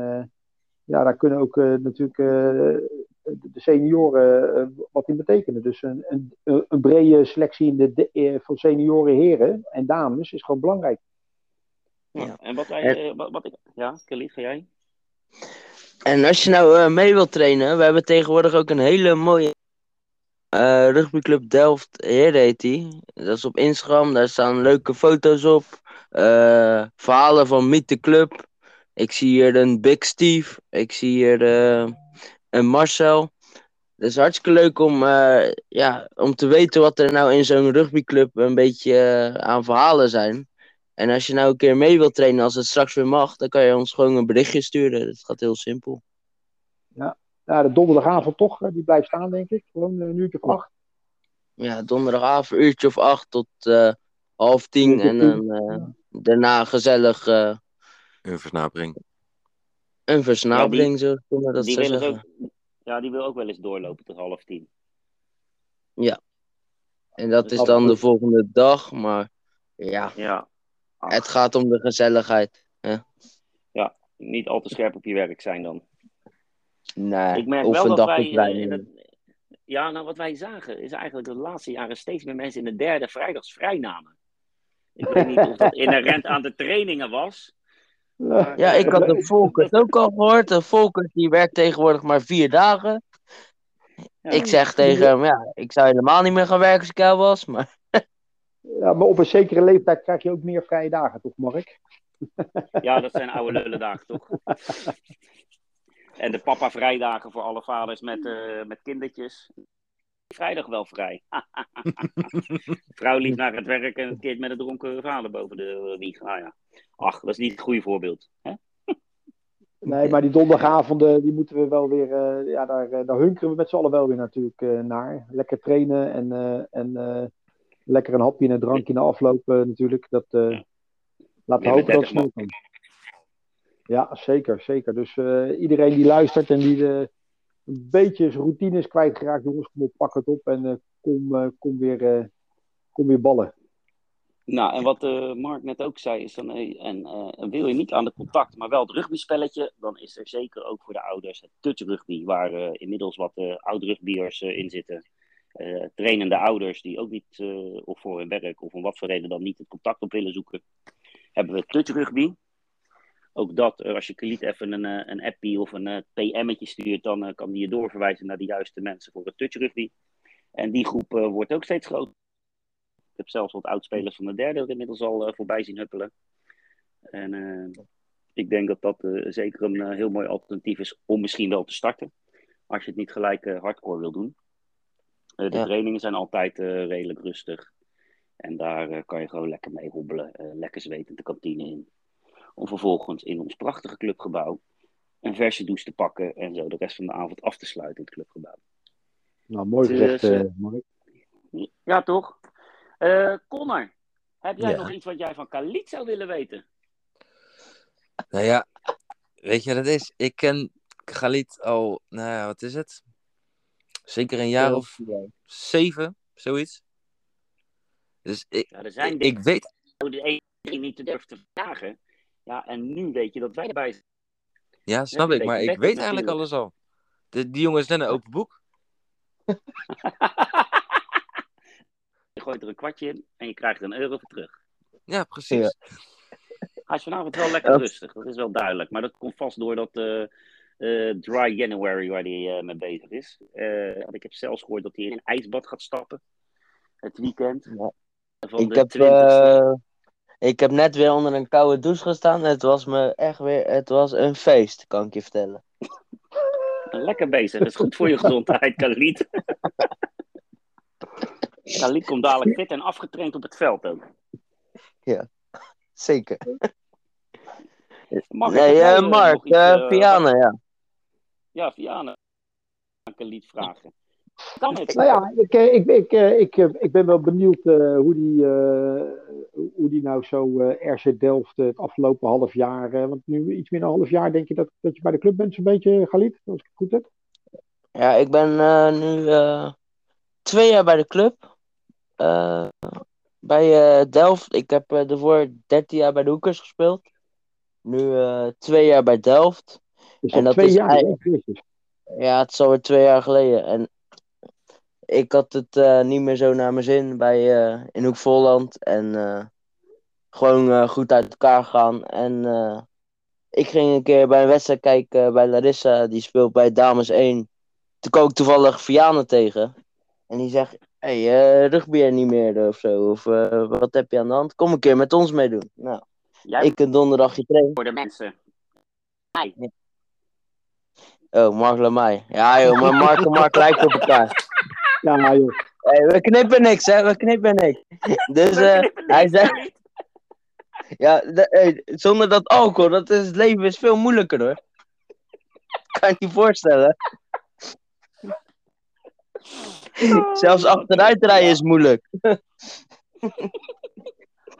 ja, daar kunnen ook natuurlijk de de senioren eh, wat die betekenen. Dus een, een, een brede selectie in de, de, eh, van senioren heren en dames is gewoon belangrijk. Ja. En wat wij, En- eh, wat, wat ik, ja, Khalid, ga jij? En als je nou eh, mee wilt trainen, we hebben tegenwoordig ook een hele mooie eh rugbyclub Delft Heren heet die. Dat is op Instagram, daar staan leuke foto's op. eh, verhalen van Meet the Club. Ik zie hier een Big Steve. Ik zie hier eh, een Marcel. Het is hartstikke leuk om, eh, ja, om te weten wat er nou in zo'n rugbyclub een beetje aan verhalen zijn. En als je nou een keer mee wilt trainen als het straks weer mag, dan kan je ons gewoon een berichtje sturen. Dat gaat heel simpel. Nou, de donderdagavond toch, eh, die blijft staan, denk ik. Gewoon een uurtje of acht. Ja, donderdagavond, uurtje of acht tot eh, half tien. Uurtje En dan eh, daarna gezellig eh, Een versnapering. een versnapering, zo kunnen we dat die willen zeggen. ook, ja, die wil ook wel eens doorlopen tot half tien. En dat Dus is dan de volgende dag, maar ja, Ja. Ach, het gaat om de gezelligheid. Niet al te scherp op je werk zijn dan. Nee, Ik merk of wel een dat dag wij. eh, training. in het- ja, nou wat wij zagen is eigenlijk de laatste jaren steeds meer mensen in de derde vrijdags vrijnamen. Ik weet niet of dat inherent aan de trainingen was. maar, Ja, ik had de Volkert ook al gehoord. De Volkert die werkt tegenwoordig maar vier dagen. ja. Ik zeg tegen hem, ja, ik zou helemaal niet meer gaan werken als ik jou was. Maar Ja, maar op een zekere leeftijd krijg je ook meer vrije dagen, toch, Mark? Ja, dat zijn oude lullendagen, toch? En de papa vrijdagen voor alle vaders met, eh, met kindertjes. Vrijdag wel vrij. Vrouw lief naar het werk en het kind met een dronken vader boven de wieg. Ah ja. Ach, dat is niet het goede voorbeeld. Hè? Nee, maar die donderdagavonden, die moeten we wel weer, eh, ja, daar, eh, daar hunkeren we met z'n allen wel weer natuurlijk naar. Lekker trainen en, en lekker een hapje en een drankje na afloop eh, natuurlijk. Dat, eh Ja. laten we hopen dan dat het 30 snel kan. Ja, zeker, zeker. Dus eh, iedereen die luistert en die de, een beetje zijn routine is kwijtgeraakt, jongens, kom op, pak het op en eh, kom, kom, weer, kom weer ballen. Nou, en wat Mark net ook zei, is dan, en wil je niet aan de contact, maar wel het rugbyspelletje, dan is er zeker ook voor de ouders het touch rugby, waar inmiddels wat oud rugbyers in zitten. Eh, trainende ouders die ook niet, eh, of voor hun werk of om wat voor reden dan niet het contact op willen zoeken, hebben we touch rugby. Ook dat, eh, als je Kaliet even een, een appie of een PM'tje stuurt, dan kan die je doorverwijzen naar de juiste mensen voor het touch rugby. En die groep wordt ook steeds groter. Ik heb zelfs wat oudspelers van de derde er inmiddels al voorbij zien huppelen. En ik denk dat dat zeker een heel mooi alternatief is om misschien wel te starten. Als je het niet gelijk hardcore wil doen. Eh, de Ja. trainingen zijn altijd eh, redelijk rustig. En daar eh, kan je gewoon lekker mee hobbelen. eh, lekker zwetend de kantine in. Om vervolgens in ons prachtige clubgebouw een verse douche te pakken. En zo de rest van de avond af te sluiten in het clubgebouw. Nou, mooi Dus, gezegd, Mark. Ja, toch? Eh Connor, heb jij Ja. nog iets wat jij van Khalid zou willen weten? Nou ja, weet je wat het is? Ik ken Galit al, nou ja, wat is het? Zeker een jaar of zeven, zoiets. Dus ik, Ja, er zijn ik, ik weet, die de een niet te durven te vragen. Ja, en nu weet je dat wij erbij zijn. ja, snap ik, maar ik weet eigenlijk alles al. De, die jongen is net een open boek. je gooit er een kwartje in en je krijgt er een euro voor terug. Ja, precies. Hij is vanavond wel lekker Ja. rustig, dat is wel duidelijk. Maar dat komt vast door dat eh, dry January waar hij eh, mee bezig is. Eh, ik heb zelfs gehoord dat hij in een ijsbad gaat stappen. Het weekend. Ja. Van ik de heb, 20e. eh, ik heb net weer onder een koude douche gestaan. Het was me echt weer, het was een feest, kan ik je vertellen. Lekker bezig, dat is goed voor je gezondheid, Khalid. Khalid komt dadelijk fit en afgetraind op het veld ook. Zeker. Nee, jij, eh, eh, Mark, iets, eh eh, Piane, ja. Ja, Vianen. Kan Khalid vragen. Kan het? Nou ja, ik, eh, ik, ik, eh, ik, eh, ik ben wel benieuwd eh, hoe, die, eh, hoe die nou zo eh RC Delft het afgelopen half jaar. want nu iets meer dan een half jaar denk je dat, dat je bij de club bent, zo'n beetje, Galit, als ik het goed heb. Ja, ik ben eh, nu eh, twee jaar bij de club. Eh, bij eh, Delft. Ik heb eh daarvoor 13 jaar bij de Hoekers gespeeld. Nu eh, twee jaar bij Delft. Dus En dat twee is jaar. Ja, het is alweer twee jaar geleden. En ik had het eh, niet meer zo naar mijn zin bij, eh, in Hoek Volland. En eh, gewoon eh, goed uit elkaar gaan. En eh, ik ging een keer bij een wedstrijd kijken bij Larissa. Die speelt bij Dames 1. Toen kwam ik toevallig Vianen tegen. En die zegt, hé, hey, uh, rugby er niet meer of zo. Of wat heb je aan de hand? Kom een keer met ons meedoen. Nou, Jij ik een donderdagje trainen. voor de mensen. Oh, Mark Lamai. Ja joh, maar Mark en Mark lijken op elkaar. Ja, joh. Hey, we knippen niks, hè? We knippen niks. Dus eh, hij zei, ja, de- hey, zonder dat alcohol, dat is, het leven is veel moeilijker hoor. Kan je niet voorstellen. Zelfs achteruit rijden is moeilijk.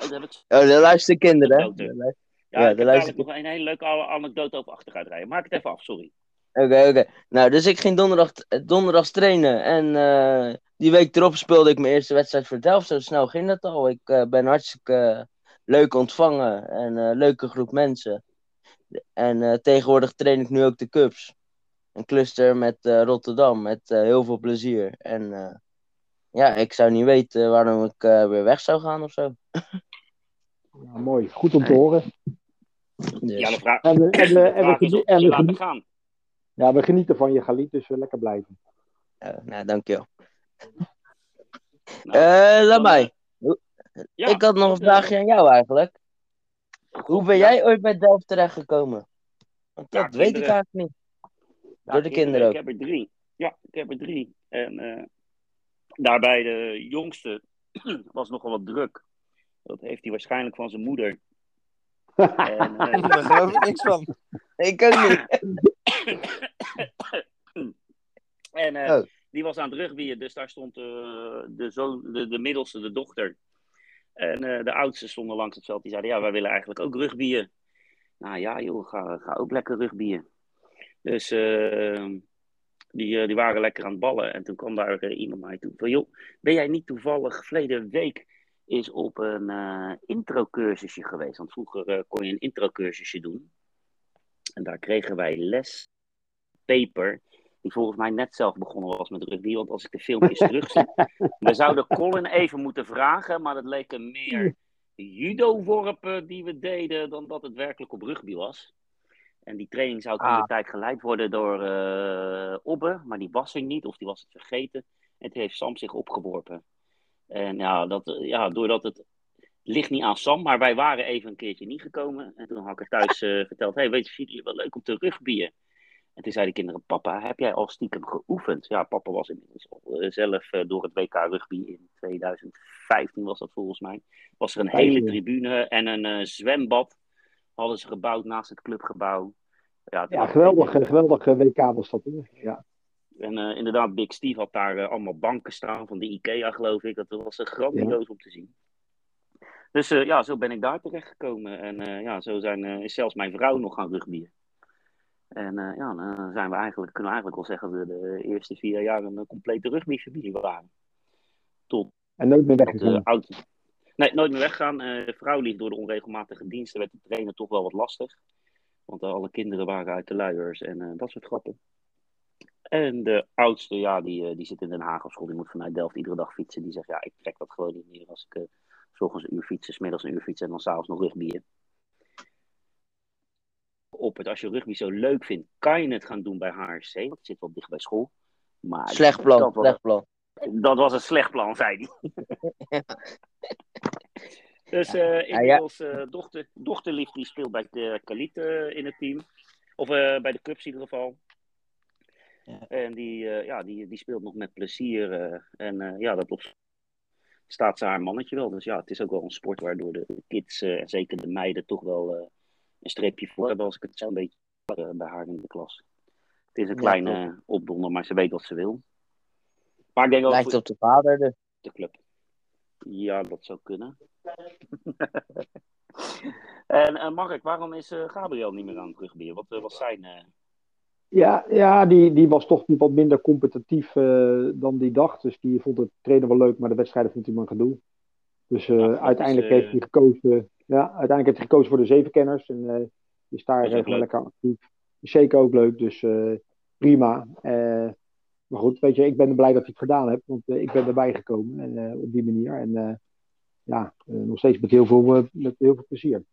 Oh, dat heb ik Oh, de luisteren kinderen, hè? Ja, Ja, ik de heb nog een hele leuke anekdote over achteruitrijden. Maak het even af, sorry. Oké, oké. Nou, dus ik ging donderdag, donderdags trainen. En eh, die week erop speelde ik mijn eerste wedstrijd voor Delft. Zo snel ging dat al. Ik eh, ben hartstikke leuk ontvangen. En eh leuke groep mensen. En eh, tegenwoordig train ik nu ook de Cups. Een cluster met eh, Rotterdam. Met eh, heel veel plezier. En eh, ja, ik zou niet weten waarom ik eh, weer weg zou gaan of zo. Ja, mooi. Goed om te horen. Dus, Ja, de vraag, En we, en we, en en gaan. Ja, we genieten van je, Galit, dus we lekker blijven. eh, nou, dankjewel. Nou, Eh, laat dan, mij. Ja, ik had nog een eh, vraagje aan jou eigenlijk. Hoe ben ja. jij ooit bij Delft terechtgekomen? Want Ja, dat weet ik eigenlijk niet. Ja, Door de kinderen ook. Ik heb er drie. Ja, ik heb er drie. En eh, daarbij de jongste was nogal wat druk. Dat heeft hij waarschijnlijk van zijn moeder. En, eh, Daar geloof ik niks van. Ik ook niet. en eh, Oh. die was aan het rugbyen, dus daar stond eh, de, zoon, de, de middelste, de dochter. En eh, de oudste stonden langs het veld. Die zeiden, ja, wij willen eigenlijk ook rugbyen. Nou ja, joh, ga, ga ook lekker rugbyen. Dus die, die waren lekker aan het ballen. En toen kwam daar iemand mij toe. Van, joh, ben jij niet toevallig verleden week is op een eh introcursusje geweest? Want vroeger kon je een introcursusje doen. En daar kregen wij les paper. Die volgens mij net zelf begonnen was met rugby. Want als ik de filmpjes terugzie. We zouden Colin even moeten vragen. Maar dat leken meer judo-worpen die we deden. Dan dat het werkelijk op rugby was. En die training zou toen Ah. de tijd geleid worden door eh Obbe. Maar die was er niet. Of die was het vergeten. En toen heeft Sam zich opgeworpen. En ja, dat, ja, doordat het ligt niet aan Sam, maar wij waren even een keertje niet gekomen. En toen had ik er thuis eh, verteld, hey, weet je, vinden jullie wel leuk om te rugbyen? En toen zeiden de kinderen, papa, heb jij al stiekem geoefend? Ja, papa was inmiddels eh, zelf eh, door het WK rugby in 2015 was dat volgens mij. Was er een hele tribune en een eh, zwembad hadden ze gebouwd naast het clubgebouw. Ja, geweldig, eh, geweldig WK was dat. Ja. En inderdaad, Big Steve had daar allemaal banken staan van de IKEA, geloof ik. Dat was uh, grandioos om te zien. Dus ja, zo ben ik daar terecht gekomen. En ja, zo zijn, is zelfs mijn vrouw nog gaan rugbyen. En eh, ja, dan zijn we eigenlijk, kunnen we eigenlijk wel zeggen dat we de eerste vier jaar een eh, complete rugbyfamilie waren. Tot En nooit meer weggegaan. oud... Nee, nooit meer weggaan. Eh, de vrouw liep door de onregelmatige diensten, werd de trainen toch wel wat lastig. Want eh, alle kinderen waren uit de luiers en eh, dat soort grappen. En de oudste, ja, die, eh, die zit in Den Haag op school. Die moet vanuit Delft iedere dag fietsen. Die zegt, ja, ik trek dat gewoon niet meer als ik eh, s ochtends een uur fietsen, s middags een uur fietsen en dan s'avonds nog rugbyen. Op het, als je rugby zo leuk vindt, kan je het gaan doen bij HRC. Want het zit wel dicht bij school. Maar Slecht plan, Dat was, slecht plan. dat was een slecht plan, zei hij. dus eh ja. inmiddels, eh dochter, dochterlief die speelt bij de Kaliet eh, in het team. Of eh, bij de clubs in ieder geval. Ja. En die, eh, ja, die, die speelt nog met plezier. eh, en eh, ja, dat op staat ze haar mannetje wel. Dus ja, het is ook wel een sport waardoor de kids, eh, en zeker de meiden, toch wel eh, een streepje voor hebben als ik het zo een beetje uh, bij haar in de klas. Het is een kleine opdonder, maar ze weet wat ze wil. Maar ik denk Lijkt op de vader dus. de club. Ja, dat zou kunnen. en uh, Mark, waarom is uh, Gabriel niet meer aan het rugbyen? Wat uh, was zijn... Uh... Ja, ja die, die was toch wat minder competitief uh, dan die dacht. Dus die vond het trainen wel leuk, maar de wedstrijden vond hij maar gedoe. Dus ja, uiteindelijk is, heeft hij gekozen. Ja, uiteindelijk heeft hij gekozen voor de zevenkenners. En is daar gewoon lekker actief. Is zeker ook leuk. Dus prima. Eh, maar goed, weet je, ik ben blij dat ik het gedaan heb, want eh, ik ben erbij gekomen en, eh, op die manier. En eh, ja, eh, nog steeds met heel veel, eh, met heel veel plezier.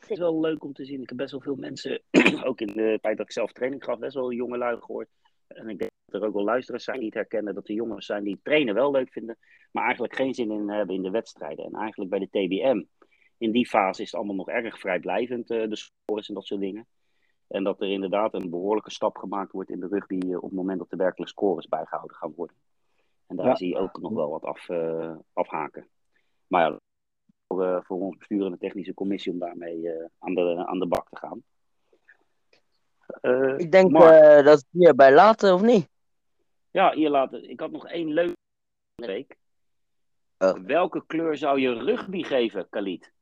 Het is wel leuk om te zien. Ik heb best wel veel mensen, ook in de tijd dat ik zelf training gaf, best wel jonge lui gehoord. En ik denk er ook wel luisteraars zijn die het herkennen dat er jongens zijn die trainen wel leuk vinden, maar eigenlijk geen zin in hebben in de wedstrijden. En eigenlijk bij de TBM, in die fase is het allemaal nog erg vrijblijvend, eh, de scores en dat soort dingen. En dat er inderdaad een behoorlijke stap gemaakt wordt in de rugby eh, op het moment dat de werkelijk scores bijgehouden gaan worden. En daar Ja. zie je ook nog wel wat af, eh, afhaken. Maar ja, voor, voor ons bestuur en de technische commissie om daarmee aan, de, aan de bak te gaan. Ik denk dat we hierbij laten, of niet? Ja, hier laten. Ik had nog één leuke week. Oh. Welke kleur zou je rugby geven, Khalid?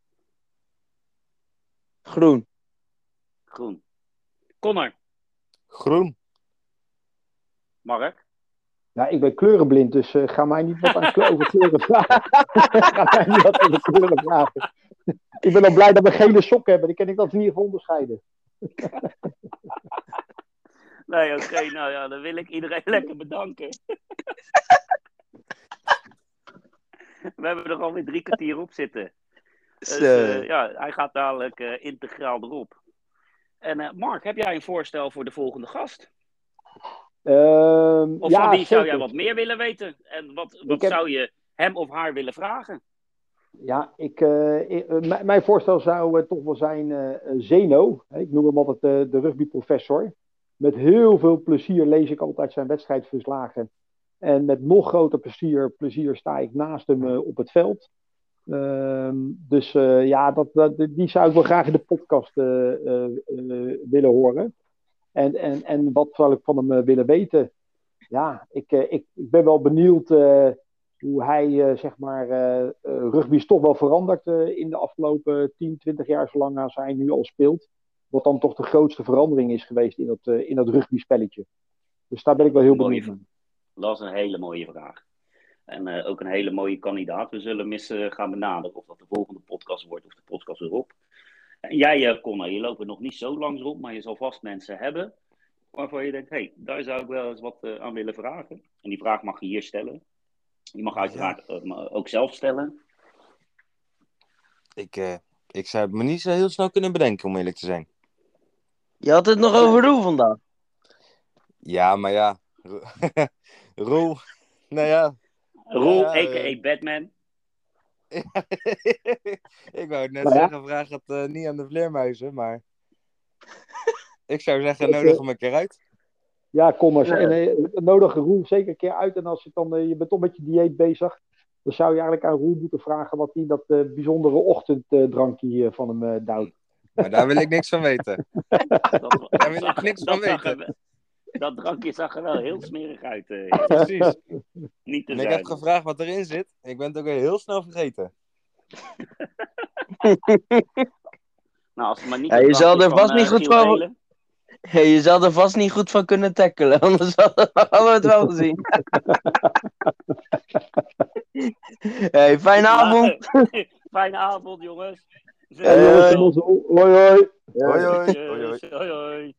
Groen. Groen. Connor, Groen. Mark. Ja, ik ben kleurenblind, dus eh, ga mij niet wat aan kleur- over kleuren vragen. ga mij niet wat over kleuren vragen. ik ben al blij dat we gele sokken hebben, die kan ik dat in ieder geval onderscheiden. Nee, oké, nou ja, dan wil ik iedereen lekker bedanken. We hebben er alweer drie kwartier op zitten. Dus, eh, ja, hij gaat dadelijk eh, integraal erop. En eh, Mark, heb jij een voorstel voor de volgende gast? Ehm, Of ja, van wie zou jij wat meer willen weten? En wat, wat heb- zou je hem of haar willen vragen? Ja, ik, ik- mijn- voorstel zou toch wel zijn Zeno. Ik noem hem altijd de rugbyprofessor. Met heel veel plezier lees ik altijd zijn wedstrijdverslagen. En met nog groter plezier, plezier sta ik naast hem eh, op het veld. Ehm, dus eh, ja, dat, dat, die zou ik wel graag in de podcast eh, willen horen. En, en, en wat zou ik van hem willen weten? Ja, ik, ik, ik ben wel benieuwd hoe hij, zeg maar, rugby is toch wel veranderd in de afgelopen 10, 20 jaar, zolang als hij nu al speelt. Wat dan toch de grootste verandering is geweest in dat, eh, in dat rugby-spelletje. Dus daar ben ik wel heel Mooie benieuwd naar. Dat is een hele mooie vraag. En eh, ook een hele mooie kandidaat. We zullen eens eh, gaan benaderen of dat de volgende podcast wordt of de podcast erop. En jij, uh, Connor, je loopt er nog niet zo lang rond, maar je zal vast mensen hebben waarvan je denkt, hé, hey, daar zou ik wel eens wat aan willen vragen. En die vraag mag je hier stellen. Je mag uiteraard ook zelf stellen. Ik, eh, ik zou het me niet zo heel snel kunnen bedenken, om eerlijk te zijn. Je had het nog over Roel vandaag. Ja, maar ja. Ro- Roel. Nou ja. Roel, Ja, a.k.a. eh. Batman. ik wou het net ja. zeggen, vraag het eh, niet aan de vleermuizen, maar... ik zou zeggen, nodig eh, hem een keer uit. Ja, kom maar. Ja. En eh, nodig Roel zeker een keer uit. En als je dan, eh, je bent toch met je dieet bezig, dan zou je eigenlijk aan Roel moeten vragen wat hij in dat eh, bijzondere ochtenddrankje eh, van hem eh duwt. Maar daar wil ik niks van weten. Dat, Daar wil ik niks van dat weten. dat drankje zag er wel heel smerig uit. eh. Precies. niet te En ik heb gevraagd wat erin zit. Ik ben het ook weer heel snel vergeten. Nou, als het maar niet Ja, je zal er vast van, niet eh, goed van- je zal er vast niet goed van kunnen tackelen, anders hadden we het wel gezien. hey, fijne avond. Fijne avond, jongens. Hoi. Hoi hoi. Hoi, hoi. hoi.